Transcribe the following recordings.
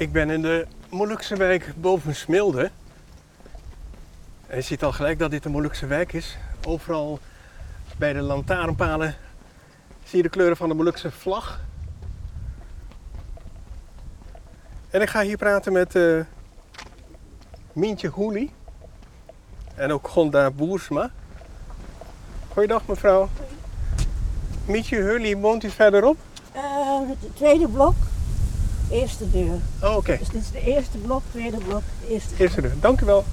Ik ben in de Molukse wijk boven Smilde. En je ziet al gelijk dat dit een Molukse wijk is. Overal bij de lantaarnpalen zie je de kleuren van de Molukse vlag. En ik ga hier praten met uh, Mientje Hoeli. En ook Gonda Boersma. Goeiedag mevrouw. Mientje Hoeli, woont u verderop? Uh, het tweede blok, eerste deur. Oh, oké. Dus dit is de eerste blok, tweede blok, eerste deur. Eerste deur, dank u wel.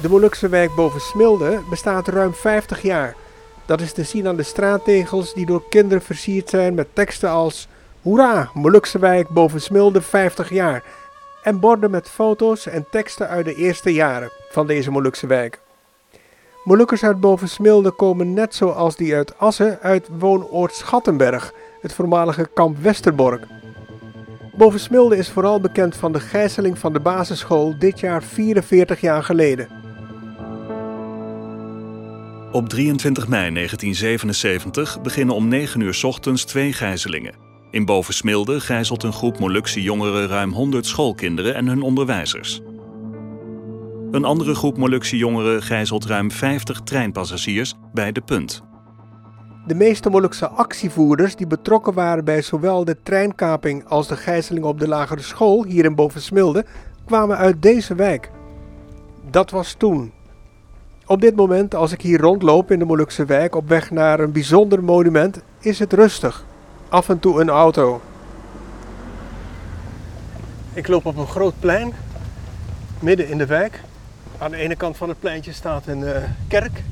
De Molukse wijk boven Smilde bestaat ruim 50 jaar. Dat is te zien aan de straattegels die door kinderen versierd zijn met teksten als Hoera, Molukse wijk boven Smilde 50 jaar. En borden met foto's en teksten uit de eerste jaren van deze Molukse wijk. Molukkers uit boven Smilde komen net zoals die uit Assen uit woonoord Schattenberg, het voormalige kamp Westerbork. Boven Smilde is vooral bekend van de gijzeling van de basisschool dit jaar 44 jaar geleden. Op 23 mei 1977 beginnen om 9 uur ochtends twee gijzelingen. In Bovensmilde gijzelt een groep Molukse jongeren ruim 100 schoolkinderen en hun onderwijzers. Een andere groep Molukse jongeren gijzelt ruim 50 treinpassagiers bij De Punt. De meeste Molukse actievoerders die betrokken waren bij zowel de treinkaping als de gijzeling op de lagere school hier in Bovensmilde kwamen uit deze wijk. Dat was toen. Op dit moment, als ik hier rondloop in de Molukse wijk op weg naar een bijzonder monument, is het rustig. Af en toe een auto. Ik loop op een groot plein, midden in de wijk. Aan de ene kant van het pleintje staat een uh, kerk,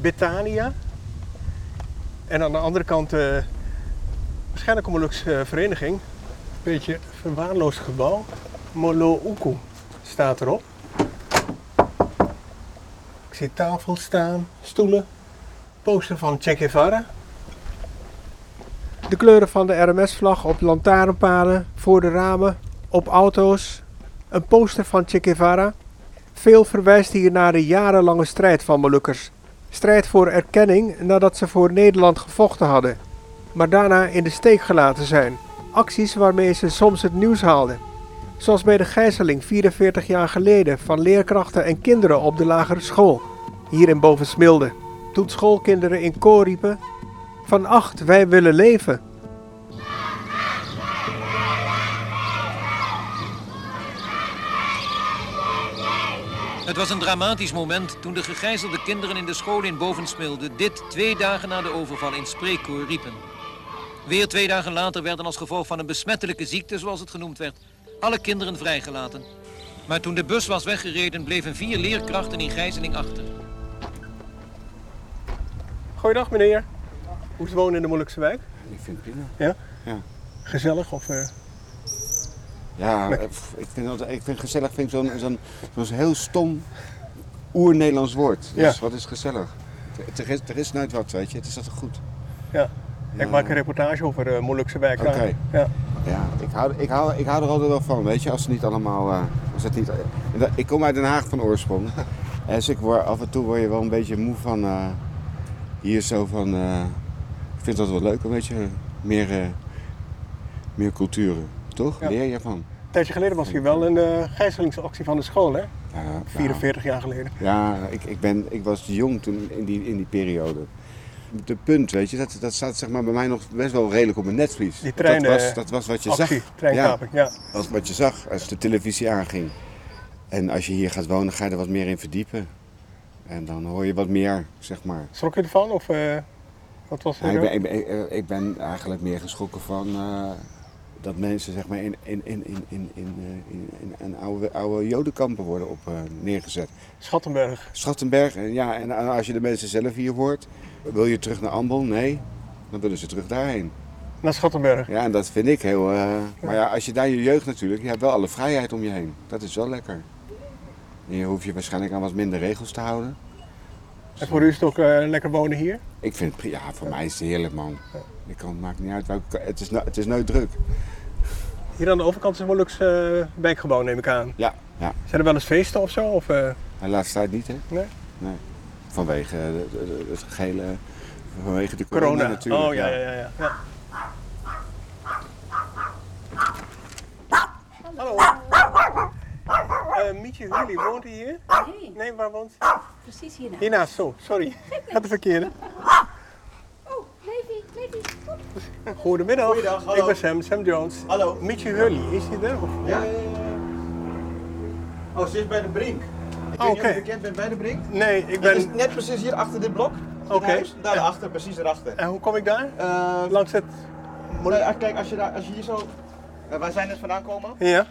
Betania. En aan de andere kant uh, waarschijnlijk een Molukse uh, vereniging. Een beetje verwaarloosd gebouw. Molo Uku staat erop. Ik zie tafels staan, stoelen, poster van Che Guevara. De kleuren van de RMS-vlag op lantaarnpalen, voor de ramen, op auto's. Een poster van Che Guevara. Veel verwijst hier naar de jarenlange strijd van Molukkers. Strijd voor erkenning nadat ze voor Nederland gevochten hadden, maar daarna in de steek gelaten zijn. Acties waarmee ze soms het nieuws haalden. Zoals bij de gijzeling 44 jaar geleden van leerkrachten en kinderen op de lagere school, hier in Bovensmilde. Toen schoolkinderen in koor riepen: Van acht, wij willen leven. Het was een dramatisch moment toen de gegijzelde kinderen in de school in Bovensmilde dit twee dagen na de overval in spreekkoor riepen. Weer twee dagen later werden als gevolg van een besmettelijke ziekte, zoals het genoemd werd, alle kinderen vrijgelaten. Maar toen de bus was weggereden, bleven vier leerkrachten in gijzeling achter. Goeiedag meneer. Hoe is het wonen in de Molukse wijk? Ik vind het prima. Ja? Ja. Gezellig of... Uh... Ja, eh, ik vind, dat, ik vind gezellig vind ik zo'n zo'n zo'n heel stom oer-Nederlands woord. Dus Ja. wat is gezellig? Er- is, er is nooit wat, weet je. Het is altijd goed. Ja. Ik maak een reportage over de Molukse wijk. daar. Oké. Ja. Ja, ik hou, ik, hou, ik hou er altijd wel van, weet je. Als ze niet allemaal... eh, als het niet, ik kom uit Den Haag van oorsprong. En dus ik word, af en toe word je wel een beetje moe van... eh, hier zo van... eh, ik vind dat wel leuk, een beetje meer, eh, meer culturen. Toch? Ja. Leer je van. Een tijdje geleden was hier wel een eh gijzelingsactie van de school, hè? Ja, 44 jaar geleden. Ja, ik, ik, ben, ik was jong toen in die, in die periode. De punt, weet je, dat, dat staat zeg maar bij mij nog best wel redelijk op mijn netvlies. Die treinen, dat, was, dat was wat je Actie, zag. treinkaping, ja. Dat was wat je zag als de televisie aanging. En als je hier gaat wonen, ga je er wat meer in verdiepen. En dan hoor je wat meer, zeg maar. Schrok je ervan? Of eh, wat was Ja, er? ik, ben, ik, ben, ik- ben eigenlijk meer geschrokken van, eh, dat mensen zeg maar, in, in, in, in, in, in, eh, in, oude, oude jodenkampen worden op, eh, neergezet. Schattenberg. Schattenberg, en, ja, en als je de mensen zelf hier hoort, wil je terug naar Ambel? Nee, dan willen ze terug daarheen. Naar Schattenberg. Ja, en dat vind ik heel... eh, Maar ja, als je daar je jeugd natuurlijk, je hebt wel alle vrijheid om je heen. Dat is wel lekker. En je hoeft je waarschijnlijk aan wat minder regels te houden. En voor u is het ook eh, lekker wonen hier? Ik vind het, pri- ja, voor mij is het heerlijk man. Ik kan, het maakt niet uit welke, het is, het is nooit druk. Hier aan de overkant is een Molukse uh, wijkgebouw, neem ik aan. Ja, ja. Zijn er wel eens feesten of zo? Of, eh, De laatste tijd niet, hè? Nee? Nee. Vanwege het gehele, vanwege de corona, corona? natuurlijk. oh ja, ja, ja. ja. ja. Hallo. Eh Mietje Hully, woont u hier? Nee, Nee, waar woont precies hierna. Hiernaast, zo, sorry. Had de verkeerde. Oh, Levi, Levi. Goedemiddag. Goeiedag, hallo. Ik ben Sam, Sam Jones. Hallo. Mietje Hully, is hij er? Of? Ja, ja, ja. Oh, ze is bij de Brink. Ik Oh, weet niet oké. of je bekend bent bij de Brink. Nee, ik Dat is ben... net precies hier achter dit blok. Oké. Ja. Daarachter, precies daarachter. En hoe kom ik daar? Eh, Langs het... nou kijk, als je, daar, als je hier zo... eh, wij zijn net vandaan komen. Ja,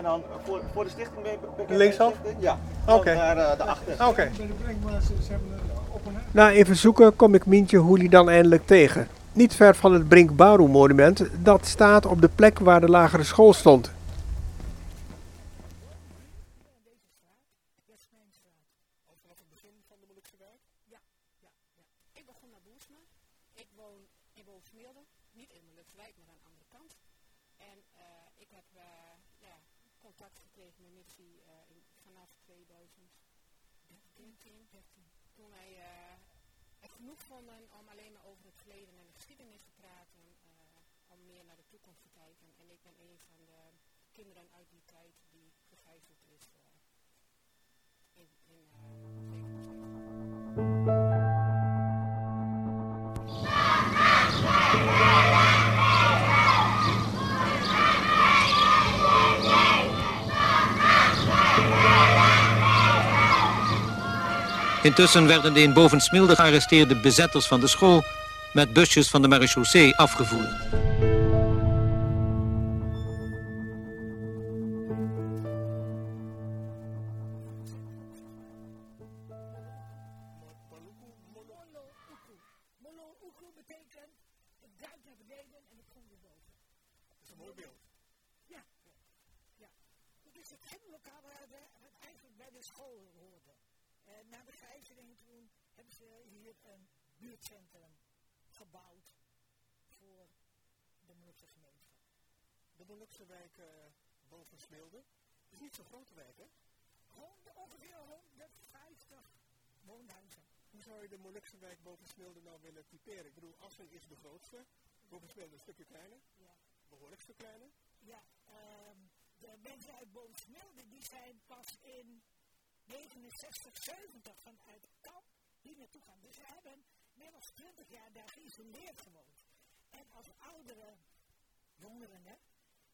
En dan eh, voor, voor de stichting ben je de Linksaf? Ja. Oké. Dan Daar, eh, daarachter. oké. Na even zoeken kom ik Mientje Hoelie dan eindelijk tegen. Niet ver van het Brink Baru monument, dat staat op de plek waar de lagere school stond. Intussen werden de in Bovensmilde gearresteerde bezetters van de school met busjes van de marechaussee afgevoerd. Hier een buurtcentrum gebouwd voor de Molukse gemeenschap. De Molukse wijk eh boven Smilde. is niet zo'n grote wijk, hè? Ongeveer 150 woonhuizen. Hoe zou je de Molukse wijk boven Smilde nou willen typeren? Ik bedoel, Assen is de grootste. Boven Smilde een stukje kleiner. Ja. Behoorlijk stuk kleiner. Ja, ehm, de mensen uit Boomsmilde die zijn pas in 69, 70 vanuit Kamp hier naartoe gaan. Dus ze hebben meer dan 20 jaar daar geïsoleerd gewoond. En als oudere jongeren, hè,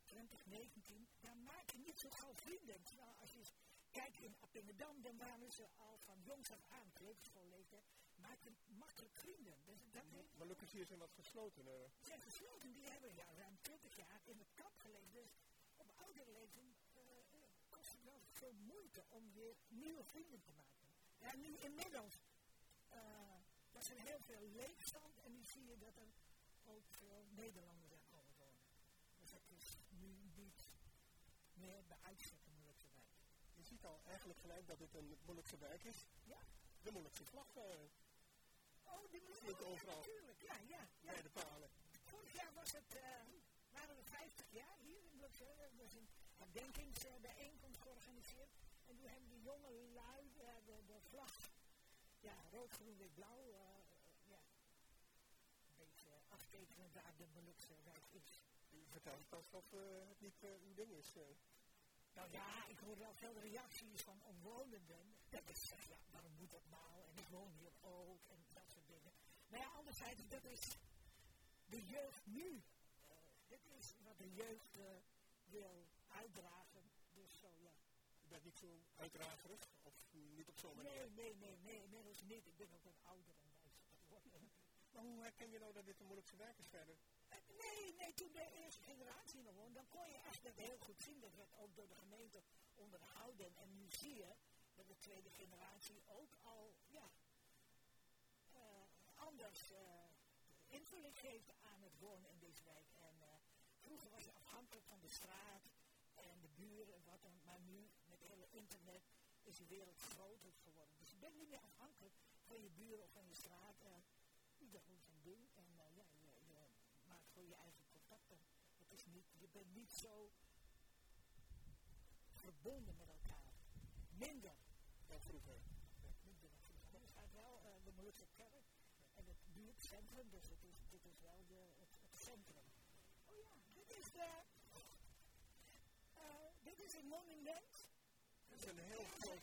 20, 19, dan maak je niet zo gauw vrienden. Terwijl als je kijkt in Appingedam, dan waren ze al van jongs af aan, kleuterschoolleeftijd, maak je makkelijk vrienden. Dus dat heeft Molukkers hier zijn wat gesloten. eh. zijn gesloten, die hebben ja, ruim 20 jaar in het kamp geleefd. Dus op oudere leeftijd eh, eh, kost het wel veel moeite om weer nieuwe vrienden te maken. Ja, nu inmiddels eh was er heel veel leegstand en nu zie je dat er ook veel Nederlanders zijn komen wonen. Dus het is nu niet meer bij uitstek een moeilijke wijk. Je ziet al eigenlijk gelijk dat het een Molukse wijk is. Ja. De Molukse vlag eh, Oh, die ik overal. Natuurlijk, ja, ja. ja. bij de palen. Vorig jaar was het, eh, waren we 50 jaar hier in Blokzijl. Er was een herdenkingsbijeenkomst georganiseerd. En toen hebben de jonge lui eh, de, de vlag, ja, rood, groen, wit, blauw, eh, ja, een beetje aftekenen waar de Molukse wijk is. U vertelt alsof eh, het niet eh, uw ding is. eh. Nou ja, ik hoor wel veel reacties van omwonenden. Dat ik zeg, ja, waarom moet dat nou? En ik woon hier ook en dat soort dingen. Maar ja, anderzijds, dat is de jeugd nu. Eh, dit is wat de jeugd eh, wil uitdragen. Dus zo, ja. U bent niet zo uitdragerig of niet op zo'n manier. Nee, nee, nee, nee, inmiddels niet. Ik ben ook wat ouder en wijzer geworden. Maar hoe herken je nou dat dit een Molukse wijk is verder? nee, nee, toen de eerste generatie nog woonde, dan kon je echt dat heel goed zien. Dat werd ook door de gemeente onderhouden. En nu zie je dat de tweede generatie ook al, ja, uh, anders uh, invulling geeft aan het wonen in deze wijk. En vroeger was je afhankelijk van de straat en de buren en wat dan, maar nu met het hele internet is de wereld groter geworden. Dus je bent niet meer afhankelijk van je buren of van je straat. Uh, ieder moet zijn ding en uh, ja, je, je, maakt gewoon je eigen contacten. Het is niet, je bent niet zo verbonden met elkaar. Minder dan vroeger. Minder dan vroeger. Maar er wel de Molukse kerk en het buurtcentrum, dus het is, dit is wel de, het, het centrum. Oh ja, dit is de... dit is een monument het is een heel groot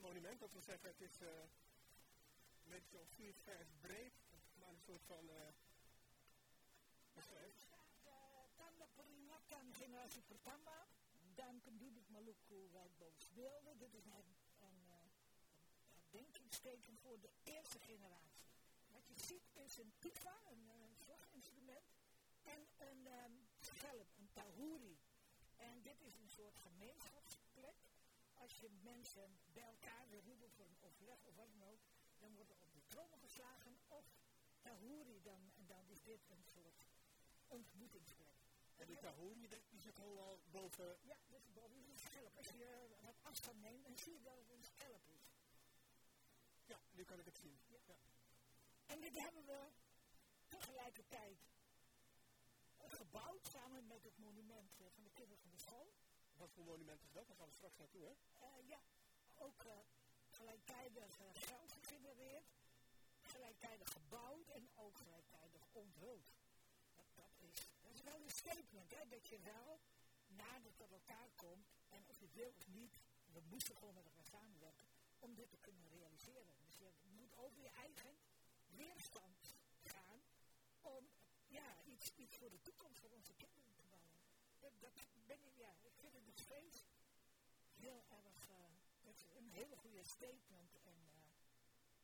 monument, dat wil zeggen, het is uh, een beetje zo'n 4, 5 breed, maar een soort van. Uh, Tanda peringatan generasi pertama dan penduduk Maluku wijk Bovenbeelden. Dit is een, een, herdenkingsteken voor de eerste generatie. Wat je ziet is een tuba, een, een slaginstrument, en een um, schelp, een tahuri. En dit is een soort gemeenschapsplek als je mensen bij elkaar wil roepen voor een overleg of wat dan ook, dan wordt er op de trommel geslagen of tahuri, dan, en dan is dit een soort ontmoetingsplek. En die tahuri, die zit al boven? Ja, dat is boven een schelp. Als je wat afstand neemt, dan zie je dat het een schelp is. Ja, nu kan ik het zien. Ja. ja. En dit hebben we tegelijkertijd gebouwd samen met het monument van de kinderen van de. Wat voor monument is dat? Daar gaan we straks naartoe, hè? Uh, ja, ook uh, gelijktijdig uh, geld gegenereerd, gelijktijdig gebouwd en ook gelijktijdig onthuld. Dat, dat, is, dat is wel een statement, hè, dat je wel nader tot elkaar komt en of je wil of niet, we moesten gewoon met elkaar samenwerken om dit te kunnen realiseren. Dus je moet over je eigen weerstand gaan om ja, iets, iets voor de toekomst van onze kinderen. Dat, ben ik, ja, ik vind het nog steeds heel erg, is een hele goede statement en uh,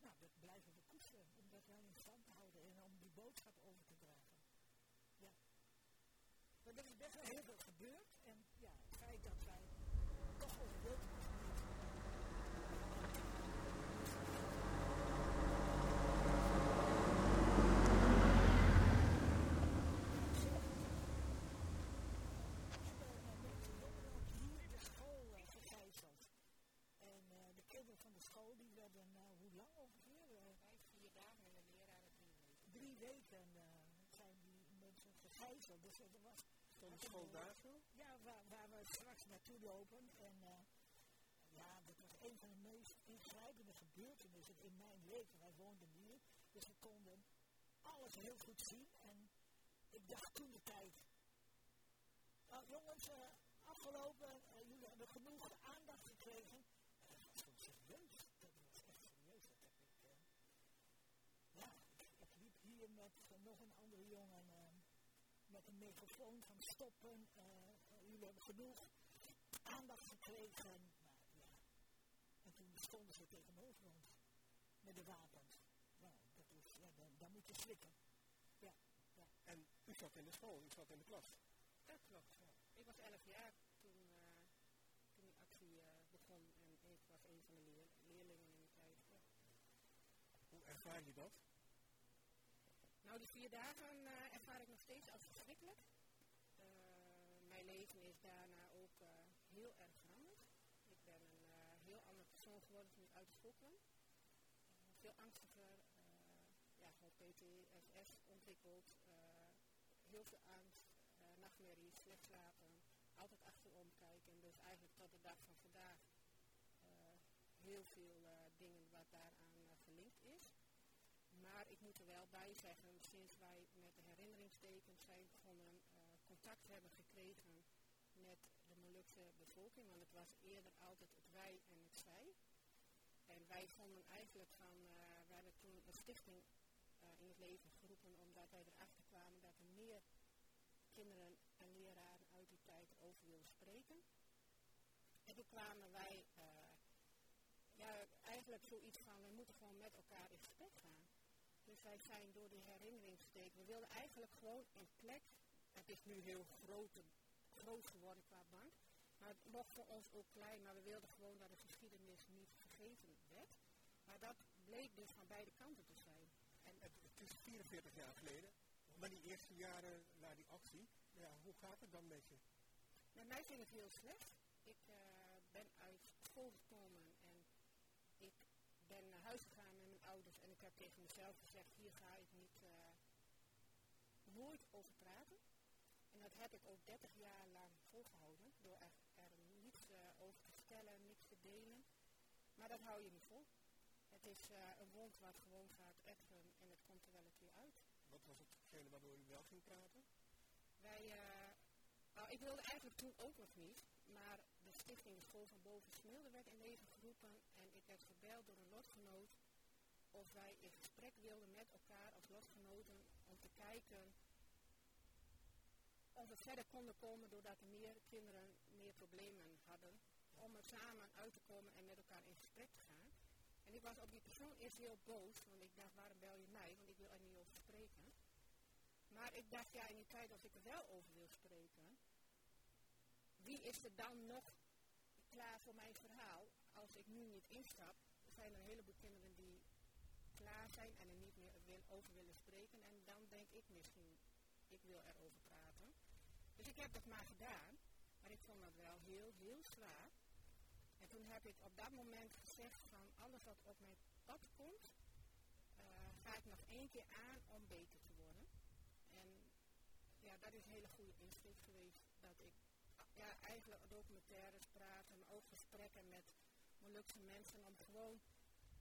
nou, dat blijven we koesteren om dat wel in stand te houden en om die boodschap over te dragen. Ja. Maar er is best wel heel veel gebeurd en ja, het feit dat wij toch over wilderness van de school, die werden, uh, hoe lang ongeveer? Uh, Vijf, vier dagen en de leraren drie weken. Uh, zijn die mensen gegijzeld. Dus er was... Van de school daar zo? Ja, waar, waar, we straks naartoe lopen. En ja, dat was een van de meest ingrijpende gebeurtenissen in mijn leven. Wij woonden hier, dus we konden alles heel goed zien. En ik dacht toen de tijd, nou jongens, afgelopen, jullie hebben genoeg aandacht gekregen serieus. Dat was echt serieus. Dat heb ik. Uh, ja, ik, ik, liep hier met uh, nog een andere jongen. Uh, met een microfoon van stoppen. jullie hebben genoeg aandacht gekregen. Maar ja. En toen stonden ze tegenover ons. Met de wapens. Nou, dat is, ja, dan, dan moet je slikken. Ja, ja. En u zat in de school, u zat in de klas? Dat klopt. Ja. Ik was 11 jaar toen, toen die actie begon en ik was een van de leer leerlingen in die tijd. Ja. Hoe ervaar je dat? Nou, die vier dagen uh, ervaar ik nog steeds als verschrikkelijk. Uh, mijn leven is daarna ook uh, heel erg veranderd. Ik ben een heel ander persoon geworden toen ik uit de school veel angstiger, ja, gewoon PTSS ontwikkeld, heel veel angst, nachtmerries, slecht slapen, altijd achterom kijken. Dus eigenlijk tot de dag van vandaag heel veel dingen wat daaraan. Maar ik moet er wel bij zeggen, sinds wij met de herinneringstekens zijn begonnen, uh, contact hebben gekregen met de Molukse bevolking, want het was eerder altijd het wij en het zij. En wij vonden eigenlijk van, we hebben toen een stichting in het leven geroepen omdat wij erachter kwamen dat er meer kinderen en leraren uit die tijd over wilden spreken. En toen kwamen wij ja, eigenlijk zoiets van, we moeten gewoon met elkaar in gesprek gaan. Dus wij zijn door die herinnering gesteken. We wilden eigenlijk gewoon een plek. Het is nu heel groot, groot geworden qua bank. Maar het mocht voor ons ook klein. Maar we wilden gewoon dat de geschiedenis niet vergeten werd. Maar dat bleek dus van beide kanten te zijn. En het, het is 44 jaar geleden. Maar die eerste jaren na die actie, ja, hoe gaat het dan met je? Met mij ging het heel slecht. Ik uh, ben uit school gekomen en ik ben naar huis gegaan ouders en ik heb tegen mezelf gezegd, hier ga ik niet, uh, nooit over praten. En dat heb ik ook 30 jaar lang volgehouden, door er, er niets uh, over te stellen, niets te delen. Maar dat hou je niet vol. Het is een wond wat gewoon gaat effen en het komt er wel een keer uit. Wat was hetgene waardoor u wel ging praten? Wij, nou, ik wilde eigenlijk toen ook nog niet, maar de stichting de School van Boven Smilde werd in leven geroepen en ik werd gebeld door een lotgenoot of wij in gesprek wilden met elkaar als lotgenoten om te kijken of we verder konden komen doordat er meer kinderen meer problemen hadden, om er samen uit te komen en met elkaar in gesprek te gaan. En ik was op die persoon eerst heel boos, want ik dacht, waarom bel je mij? Want ik wil er niet over spreken. Maar ik dacht, ja, in die tijd als ik er wel over wil spreken, wie is er dan nog klaar voor mijn verhaal als ik nu niet instap? Er zijn er een heleboel kinderen die klaar zijn en er niet meer wil, over willen spreken. En dan denk ik misschien, ik wil erover praten. Dus ik heb dat maar gedaan. Maar ik vond dat wel heel, heel zwaar. En toen heb ik op dat moment gezegd van alles wat op mijn pad komt, uh, ga ik nog één keer aan om beter te worden. En ja, dat is een hele goede insteek geweest. Dat ik ja, eigenlijk documentaires praten, maar ook gesprekken met Molukse mensen om gewoon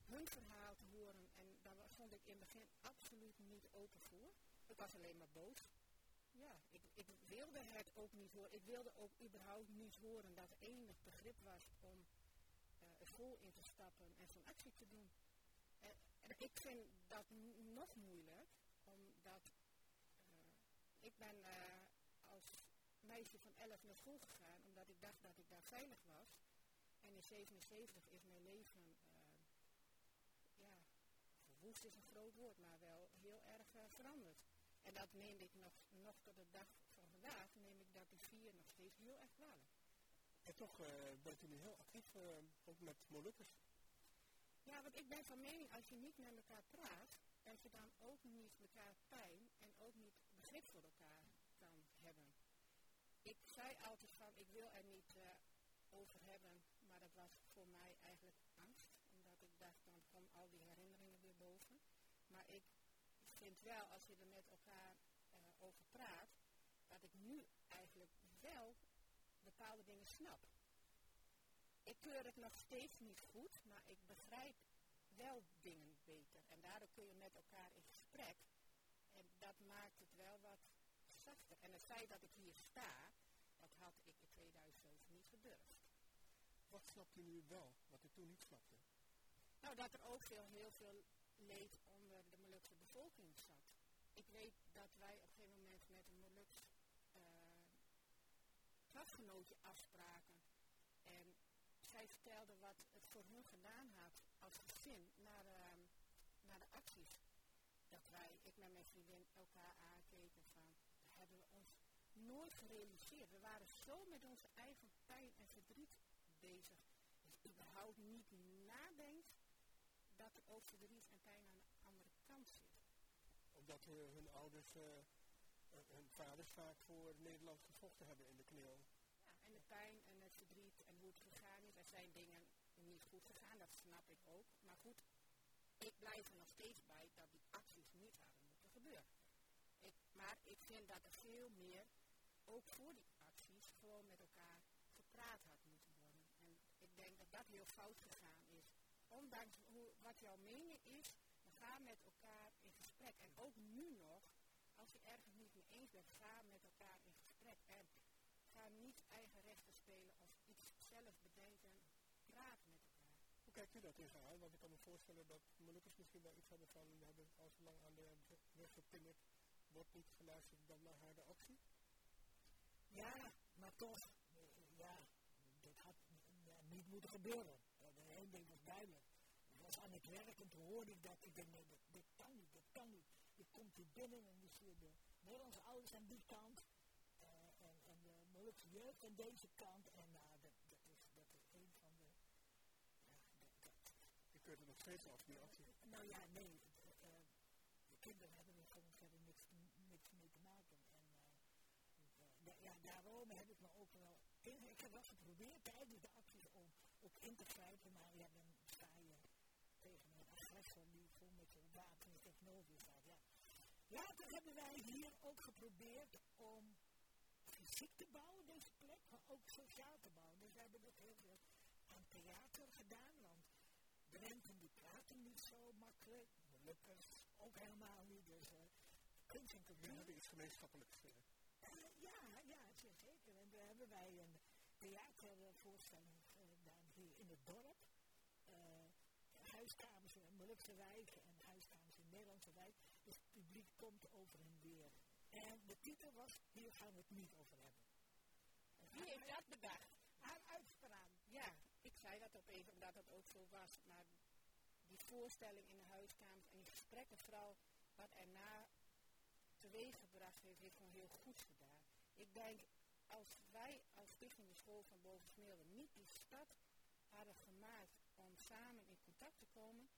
hun verhaal te horen. Daar vond ik in het begin absoluut niet open voor. Ik was alleen maar boos. Ja, ik, ik wilde het ook niet horen. Ik wilde ook überhaupt niet horen dat er enig begrip was om uh, school in te stappen en zo'n actie te doen. En, en, ik vind dat nog moeilijk, omdat uh, ik ben als meisje van 11 naar school gegaan, omdat ik dacht dat ik daar veilig was. En in 77 is mijn leven, is een groot woord, maar wel heel erg uh, veranderd. En dat neem ik nog, nog tot de dag van vandaag, neem ik dat die vier nog steeds heel erg kwalijk. En toch uh, bent u nu heel actief, ook met Molukkers. Ja, want ik ben van mening, als je niet met elkaar praat, dat je dan ook niet elkaar pijn en ook niet begrip voor elkaar kan hebben ik zei altijd van, ik wil er niet uh, over hebben, maar dat was voor mij eigenlijk angst, omdat ik dacht, dan komen al die herinneringen weer boven. Maar ik vind wel, als je er met elkaar uh, over praat, dat ik nu eigenlijk wel bepaalde dingen snap. Ik keur het nog steeds niet goed, maar ik begrijp wel dingen beter. En daardoor kun je met elkaar in gesprek. En dat maakt het wel wat zachter. En het feit dat ik hier sta, dat had ik in 2007 niet gedurfd. Wat snapt u nu wel, wat u toen niet snapte? Nou, dat er ook veel, heel veel leed Molukse bevolking zat. Ik weet dat wij op een gegeven moment met een Moluks uh, klasgenootje afspraken. En zij vertelde wat het voor hun gedaan had als gezin naar, uh, naar de acties. Dat wij, ik met mijn vriendin, elkaar aankeken van, hebben we ons nooit gerealiseerd. We waren zo met onze eigen pijn en verdriet bezig. Je überhaupt niet nadenkt dat er ook verdriet en pijn aan de Omdat uh, hun ouders, uh, hun vaders vaak voor Nederland gevochten hebben in de kneel. Ja, en de pijn en het verdriet en hoe het gegaan is. Er zijn dingen niet goed gegaan, dat snap ik ook. Maar goed, ik blijf er nog steeds bij dat die acties niet hadden moeten gebeuren. Ik, maar ik vind dat er veel meer, ook voor die acties, gewoon met elkaar gepraat had moeten worden. En ik denk dat dat heel fout gegaan is. Ondanks hoe, wat jouw mening is, ga met elkaar in gesprek. En ook nu nog, als je ergens niet mee eens bent, ga met elkaar in gesprek. En ga niet eigen rechten spelen of iets zelf bedenken. Praat met elkaar. Hoe kijkt u dat tegenaan? Want ik kan me voorstellen dat Molukkers misschien wel iets hebben van, we hebben al zo lang aan de weg gepingerd wordt niet geluisterd dan naar harde actie? Ja, maar toch, ja, dat had ja, niet moeten gebeuren. Dat één ding was duidelijk. Ik aan het werk en toen hoorde ik dat. Ik denk, nee, dat, dit kan niet, dat kan komt hij binnen en die zie de Nederlandse ouders aan die kant. Uh, en, en de Molukse jeugd aan deze kant. En nou, dat, dat, is, dat is een van de... Ja, dat, je kunt er nog steeds af, die actie. Nou ja, nee. Uh, de kinderen hebben er gewoon verder niks, niks mee te maken. En ja, daarom heb ik me ook wel ik heb wel geprobeerd tijdens de acties om ook in te grijpen, maar ja, dan tegen een agressor die vol met je wapens tegenover je staat. Ja. Later hebben wij hier ook geprobeerd om fysiek te bouwen, deze plek, maar ook sociaal te bouwen. Dus we hebben ook heel veel aan theater gedaan, want Drenten die praten niet zo makkelijk, Molukkers ook helemaal niet, dus uh, kunst en cultuur. Hebben iets gemeenschappelijks. Uh. Uh, ja, ja, zeker. En daar hebben wij een theatervoorstelling gedaan hier in het dorp. Huiskamers in Molukse wijk en huiskamers in Nederlandse wijk. Dus het publiek komt over en weer. En de titel was, hier gaan we het niet over hebben. Wie heeft dat bedacht? Haar uitspraak. Ja, ik zei dat op even omdat het ook zo was. Maar die voorstelling in de huiskamers en die gesprekken, vooral wat erna teweeggebracht heeft, heeft gewoon heel goed gedaan. Ik denk, als wij als Stichting de School van Bovensmeelde niet die stad hadden gemaakt om samen in contact te komen,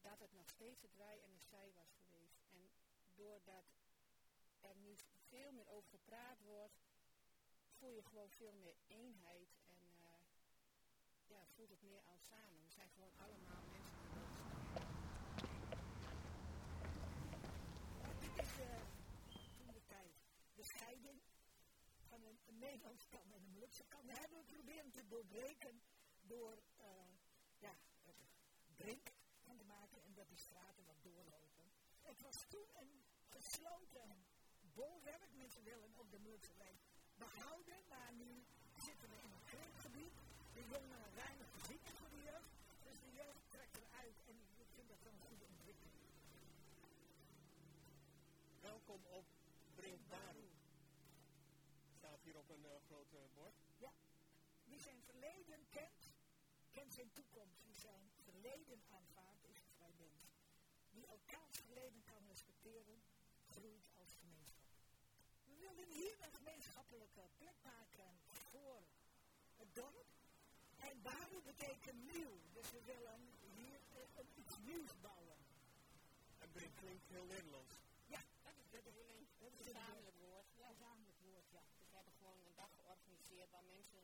dat het nog steeds het wij en de zij was geweest. En doordat er nu veel meer over gepraat wordt, voel je gewoon veel meer eenheid en uh, ja, voelt het meer als samen. We zijn gewoon allemaal mensen die Dit is toen de tijd de scheiding van een, Nederlandse kant en een Molukse kant. Dat hebben we proberen te doorbreken door uh, ja, het brink van te wat doorlopen. Het was toen een gesloten bolwerk. Mensen willen ook de wijk behouden, maar nu zitten we in een kringgebied. De jongeren weinig voorziening voor de jeugd. Dus de jeugd trekt eruit en ik vind dat wel een goede ontwikkeling. Welkom op Brinkbaru. Staat hier op een uh, groot uh, bord. Ja. Wie zijn verleden kent, kent zijn toekomst. Wie zijn verleden aanvaardt, is een vrij mens. Wie elkaars verleden kan respecteren, groeit als gemeenschap. We willen hier een gemeenschappelijke plek maken voor het dorp. En Baru betekent nieuw. Dus we willen hier uh, iets nieuws bouwen. En Brink klinkt heel Nederlands. Ja, dat is de bedoeling. Het is een gezamenlijk woord. Ja. Gezamenlijk woord, ja. Dus we hebben gewoon een dag georganiseerd waar mensen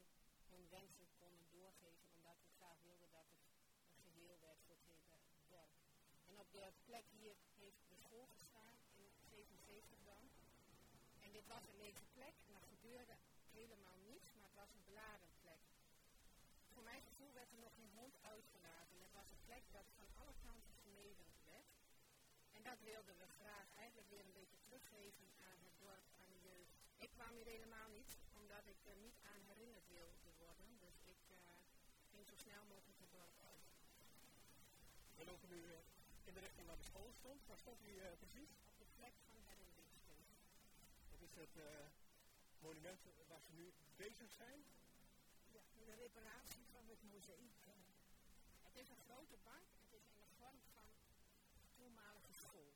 hun wensen konden doorgeven, omdat we graag wilden dat het een geheel werd voor het hele dorp. Op de plek hier heeft de school gestaan, in 77 dan. En dit was een lege plek er gebeurde helemaal niets, maar het was een beladen plek. Voor mijn gevoel werd er nog geen hond uitgelaten. Het was een plek dat van alle kanten vermeden werd. En dat wilden we graag eigenlijk weer een beetje teruggeven aan het dorp, aan de jeugd. Ik kwam hier helemaal niet, omdat ik er niet aan herinnerd wilde worden. Dus ik uh, ging zo snel mogelijk het dorp uit. We lopen nu uh, in de richting waar de school stond. Waar stond u uh, precies? Op de plek van herinneringssteun. Dat is het monument waar ze nu bezig zijn? Ja, de reparatie van het mozaïek. Het is een grote bank. Het is in de vorm van toenmalige school.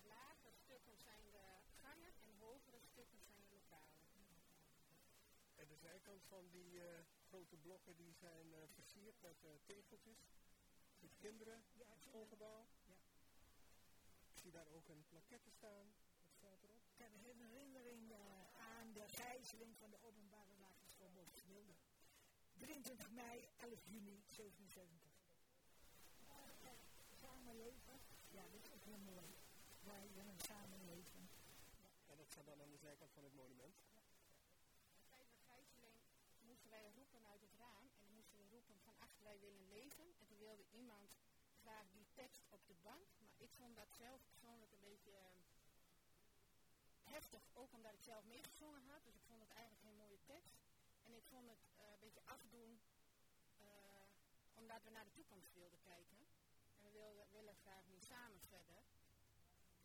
De lagere stukken zijn de gangen en hogere stukken zijn de lokalen. En de zijkant van die uh, grote blokken die zijn versierd met tegeltjes. Voor kinderen, ja, het schoolgebouw. Ja. Ik zie daar ook een plaquette staan. Wat staat erop? Ik heb een herinnering aan de gijzeling van de openbare lagere school Bovenwilde. 23 mei, 11 juni 77 samenleven. Ja, dat is ook heel mooi. Wij willen samenleven. Ja. En dat staat dan aan de zijkant van het monument. Ja. Tijdens de gijzeling moesten wij roepen uit het raam. En dan moesten we roepen van ach, wij willen leven. En toen wilde iemand die tekst op de bank. Maar ik vond dat zelf persoonlijk een beetje uh, heftig. Ook omdat ik zelf meegezongen had. Dus ik vond het eigenlijk geen mooie tekst. En ik vond het uh, een beetje afdoen. Uh, omdat we naar de toekomst wilden kijken. En we wilden, willen graag nu samen verder.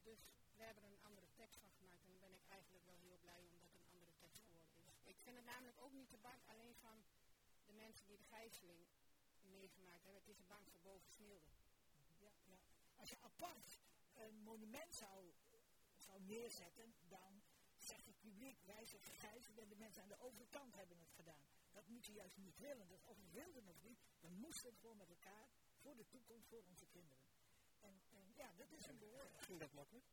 Dus we hebben er een andere tekst van gemaakt. En daar ben ik eigenlijk wel heel blij omdat het een andere tekst geworden is. Ik vind het namelijk ook niet de bank alleen van de mensen die de gijzeling meegemaakt hebben. Het is een bank voor boven. Als je apart een monument zou, zou neerzetten, dan zegt het publiek, wij zijn gegijzeld en de mensen aan de overkant hebben het gedaan. Dat moet je juist niet willen, dat of we wilden of niet, we moesten het gewoon met elkaar voor de toekomst, voor onze kinderen. En, en ja, dat is een behoorlijk. Ging dat makkelijk?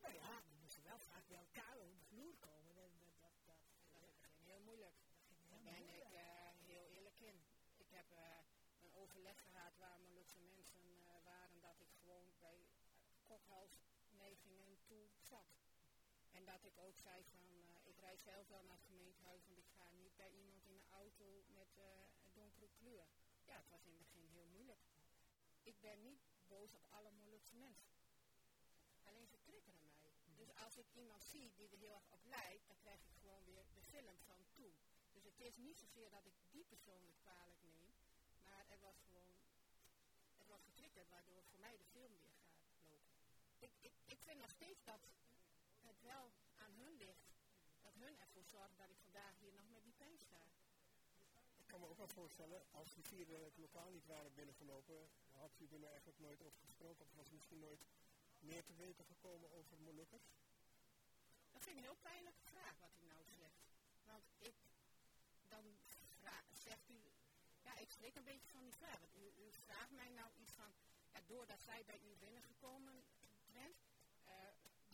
Nou ja, we moesten wel vaak bij elkaar over de vloer komen. Dat, dat, dat, dat, dat ging heel moeilijk. Daar ben ik uh, heel eerlijk in. Ik heb uh, een overleg gehad waar Molukse mensen uh, waren dat ik gewoon bij Kokhuis neigingen toe zat. En dat ik ook zei van, uh, ik rijd zelf wel naar het gemeentehuis, want ik ga niet bij iemand in de auto met uh, een donkere kleur. Ja, het was in het begin heel moeilijk. Ik ben niet boos op alle Molukse mensen. Alleen ze triggeren mij. Dus als ik iemand zie die er heel erg op lijkt, dan krijg ik gewoon weer de film van toen. Dus het is niet zozeer dat ik die persoon het kwalijk neem, maar er was gewoon, het was getriggerd waardoor voor mij de film weer. Ik, ik, ik vind nog steeds dat het wel aan hun ligt. Dat hun ervoor zorgen dat ik vandaag hier nog met die pijn sta. Ik kan me ook wel voorstellen, als die vier het lokaal niet waren binnengelopen, had u er eigenlijk nooit over gesproken of was misschien nooit meer te weten gekomen over Molukkers? Dat vind ik een heel pijnlijke vraag wat u nou zegt. Want ik, dan vraag, zegt u, ja ik schrik een beetje van die vraag. Want u, u vraagt mij nou iets van, ja, doordat zij bij u binnengekomen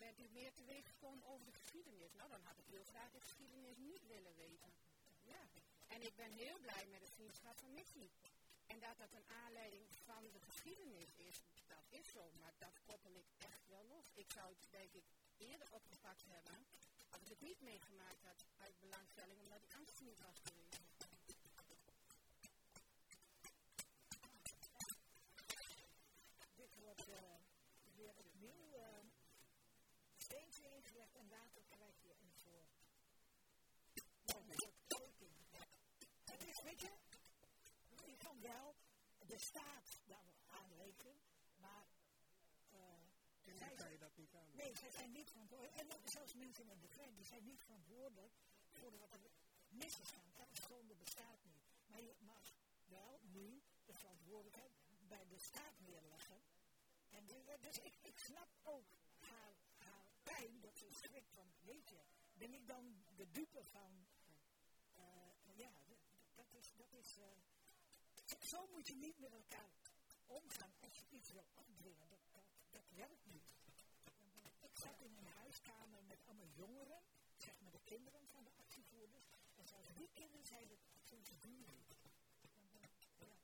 bent u meer te weten gekomen over de geschiedenis. Nou, dan had ik heel graag de geschiedenis niet willen weten. Ja. En ik ben heel blij met het vriendschap van Missy. En dat dat een aanleiding van de geschiedenis is, dat is zo. Maar dat koppel ik echt wel los. Ik zou het denk ik eerder opgepakt hebben als ik het niet meegemaakt had uit belangstelling, omdat die angst niet was geweest. Dit wordt uh, weer opnieuw uh, steentje ingelegd en later krijg je een voor. Ja, een soort keuking. Het is, weet je, je kan wel de staat daar aanrekenen, maar uh, zij kan je dat niet aan. Nee, zij zijn niet verantwoordelijk. En ook zelfs mensen de grens, die zijn niet verantwoordelijk voor wat er mis is gaan. Katastrofzonde bestaat niet. Maar je mag wel nu de verantwoordelijkheid bij de staat neerleggen. En dus ik, ik snap ook haar, haar pijn, dat ze schrikt van, weet je, ben ik dan de dupe van, dat is, uh, zo moet je niet met elkaar omgaan als je iets wil opdringen. Dat, dat, dat werkt niet. Ik zat in een huiskamer met allemaal jongeren, zeg maar de kinderen van de actievoerders. En zelfs die kinderen zeiden, het procedure niet. Ja,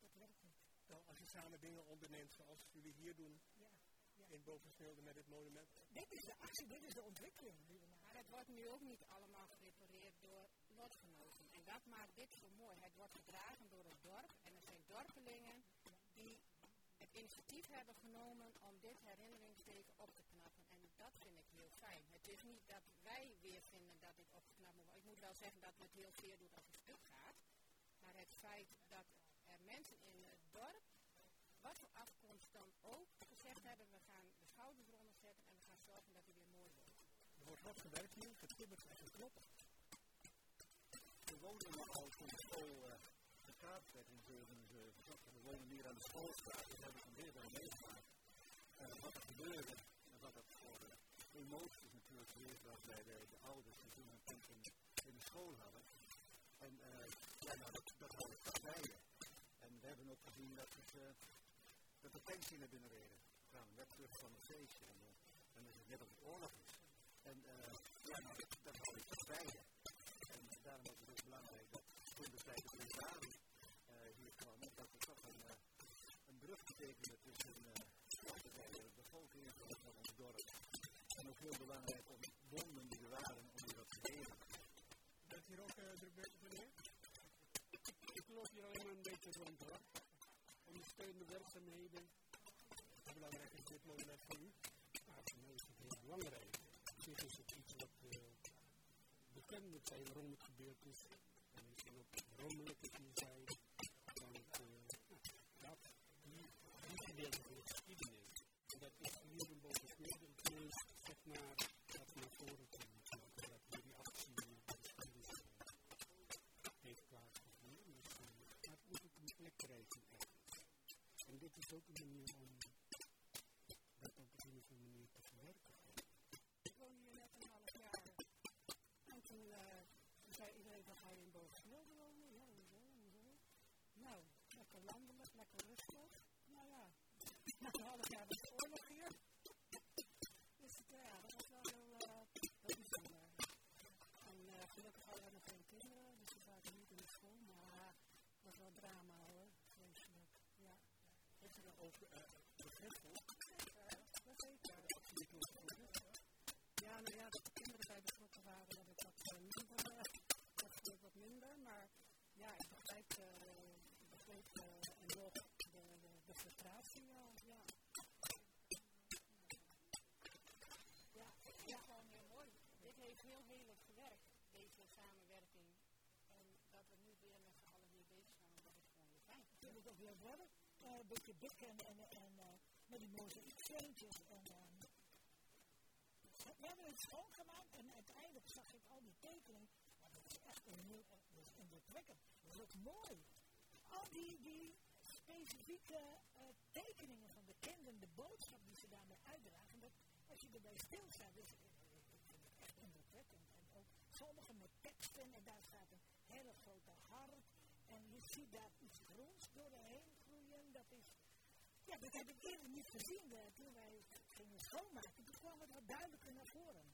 dat werkt niet. Nou, als je samen dingen onderneemt zoals jullie hier doen, ja, ja. in Bovensmilde met dit monument. Dit is de actie, dit is de ontwikkeling. Maar het wordt nu ook niet allemaal gerepareerd door lotgenoten. En dat maakt dit zo mooi. Het wordt gedragen door het dorp. En er zijn dorpelingen die het initiatief hebben genomen om dit herinneringsteken op te knappen. En dat vind ik heel fijn. Het is niet dat wij weer vinden dat dit opgeknapt moet. Ik moet wel zeggen dat het heel zeer doet als het stuk gaat. Maar het feit dat er mensen in het dorp, wat voor afkomst dan ook, gezegd hebben, we gaan de schouders eronder zetten en we gaan zorgen dat hij weer mooi wordt. Er wordt wat gewerkt hier, gekibberd en geklopt. We nog al toen de school uh, gekaapt werd in 77. We wonen hier aan de schoolstraat, dat hebben we van eerder meegemaakt. Uh, wat er gebeurde en wat dat voor uh, emoties natuurlijk geweest was bij de, de ouders die toen een kind in, in de school hadden. En uh, ja, nou, dat, dat hadden partijen. En we hebben ook gezien dat, het, dat de pensie naar binnen reden. We kwamen net terug van het feestje en, en dat het net op de oorlog is. En ja, nou, dat, dat hou ik partijen. 25 bij de commissaris eh, hier kwam. dat er toch een, eh, een brug betekende tussen eh, de bevolking van ons dorp. En ook heel belangrijk om bonden die er waren, om die wat te delen. Bent hier ook uh, druk bezig, meneer? Ik loop hier alleen maar een beetje rond, hoor. Ondersteunende werkzaamheden. Hoe belangrijk is dit moment voor u? Maar voor mij is het heel belangrijk. Op zich is het iets wat uh, bekend moet zijn waarom het gebeurd is. En misschien ook rommelig het hier zijn. Uh, dat, die, die gedeelte van de geschiedenis. En dat is Bovensmede het meest, zeg maar, dat naar voren komt. Dat hier die actie, de geschiedenis heeft plaatsgevonden. Dus, uh, maar het moet ook een plek krijgen ergens. En dit is ook een manier om toen zei iedereen, dan ga je in Bovenschilde wonen? Ja, hoezo, hoezo? Nou, lekker landelijk, lekker rustig. Nou ja, na een half jaar was de oorlog hier. Dus uh, ja, dat was wel heel, uh, heel bijzonder. En uh, gelukkig hadden we nog geen kinderen, dus we zaten niet in de school. Maar het was wel drama hoor, vreselijk. Ja. Heeft u daar ook begrip voor? Zeker, Ja, nou ja, dat de kinderen bij betrokken waren, dat ik dat uh, minder, uh, dat gebeurt wat minder. Maar ja, ik begrijp, uh, ik begreep en nog de, de, de frustratie wel, ja. Ja, het is gewoon heel mooi. Dit heeft heel heel het gewerkt, deze samenwerking. En dat we nu weer met z'n allen weer bezig zijn, dat is gewoon weer fijn. Ik vind het ook weer worden. een beetje dik en, en, en met die mooie steentjes. En, um, we hebben het schoongemaakt en uiteindelijk zag ik al die tekeningen. Maar dat is echt een heel dat is indrukwekkend. Dat is ook mooi. Al die, die specifieke uh, tekeningen van de kinderen, de boodschap die ze daarmee uitdragen, dat als je erbij stilstaat, vind het echt indrukwekkend. En ook sommige met teksten en daar staat een hele grote hart. En je ziet daar iets groens doorheen groeien. Dat is, ja, dat heb ik eerder niet gezien uh, toen wij gingen schoonmaken. Toen kwam het wat duidelijker naar voren.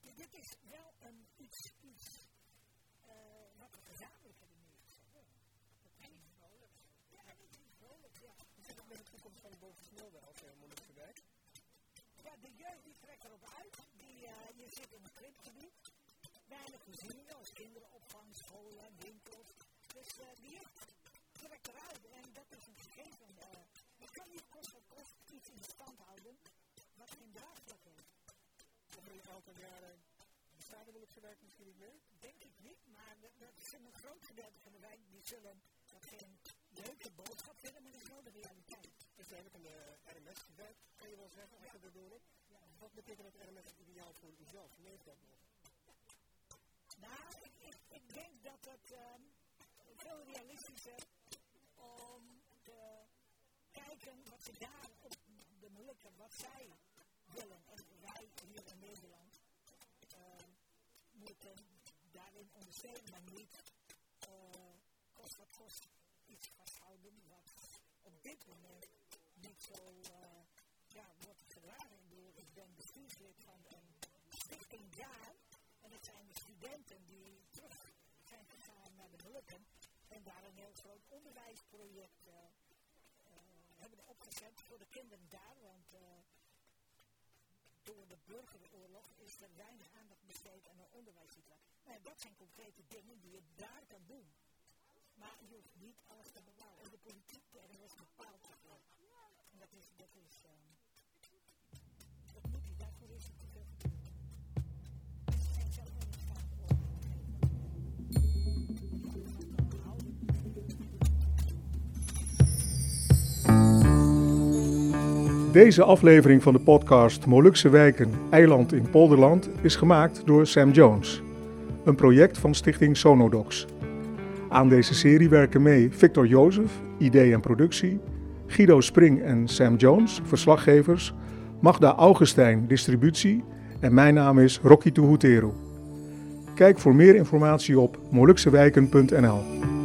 Dus dit is wel een, iets, iets uh, wat we gezamenlijk hebben neergezet. En iets vrolijks. Ja, en iets vrolijks, ja. Hoe zit het met de toekomst van de Bovensmilde als uh, Molukse wijk? Ja, de jeugd die trekt erop uit. Die, uh, je zit in een kripgebied. Weinig voorzieningen als kinderopvang, scholen, winkels. Dus uh, die jeugd trekt eruit. En dat is een gegeven. Uh, je kan niet kost wat kost iets in stand houden wat geen draagvlak heeft. Over een aantal jaren bestaat de wijk misschien niet meer? Denk ik niet, maar dat is een groot gedeelte van de wijk die zullen dat geen leuke boodschap vinden, maar dat is wel de realiteit. Het is eigenlijk een uh, RMS-wijk, kan je wel zeggen, als je hebt. Ja. Wat betekent dat RMS ideaal voor? Hoe leeft dat nog? Nou, ik, ik, ik, denk dat het um, veel realistischer om te kijken wat ze daar op de Molukken, wat zij willen. En wij hier in Nederland uh, moeten daarin ondersteunen, maar niet uh, kost wat kost iets vasthouden wat op dit moment niet zo uh, ja, wordt gedragen. Ik ben bestuurslid van een stichting daar. En het zijn de studenten die terug zijn gegaan naar de Molukken en daar een heel groot onderwijsproject uh, uh, hebben opgezet voor de kinderen daar. Want uh, door de burgeroorlog is er weinig aandacht besteed aan een onderwijssituatie. Nou, dat zijn concrete dingen die je daar kan doen. Maar je hoeft niet alles te bepalen. En de politiek er is bepaald. En dat is, dat is, dat moet je daarvoor is het te Deze aflevering van de podcast Molukse Wijken, Eiland in Polderland is gemaakt door Sam Jones. Een project van stichting Sonodox. Aan deze serie werken mee Victor Jozef, idee en productie, Guido Spring en Sam Jones, verslaggevers, Magda Augustijn, distributie en mijn naam is Rocky Tuhuteru. Kijk voor meer informatie op moluksewijken.nl.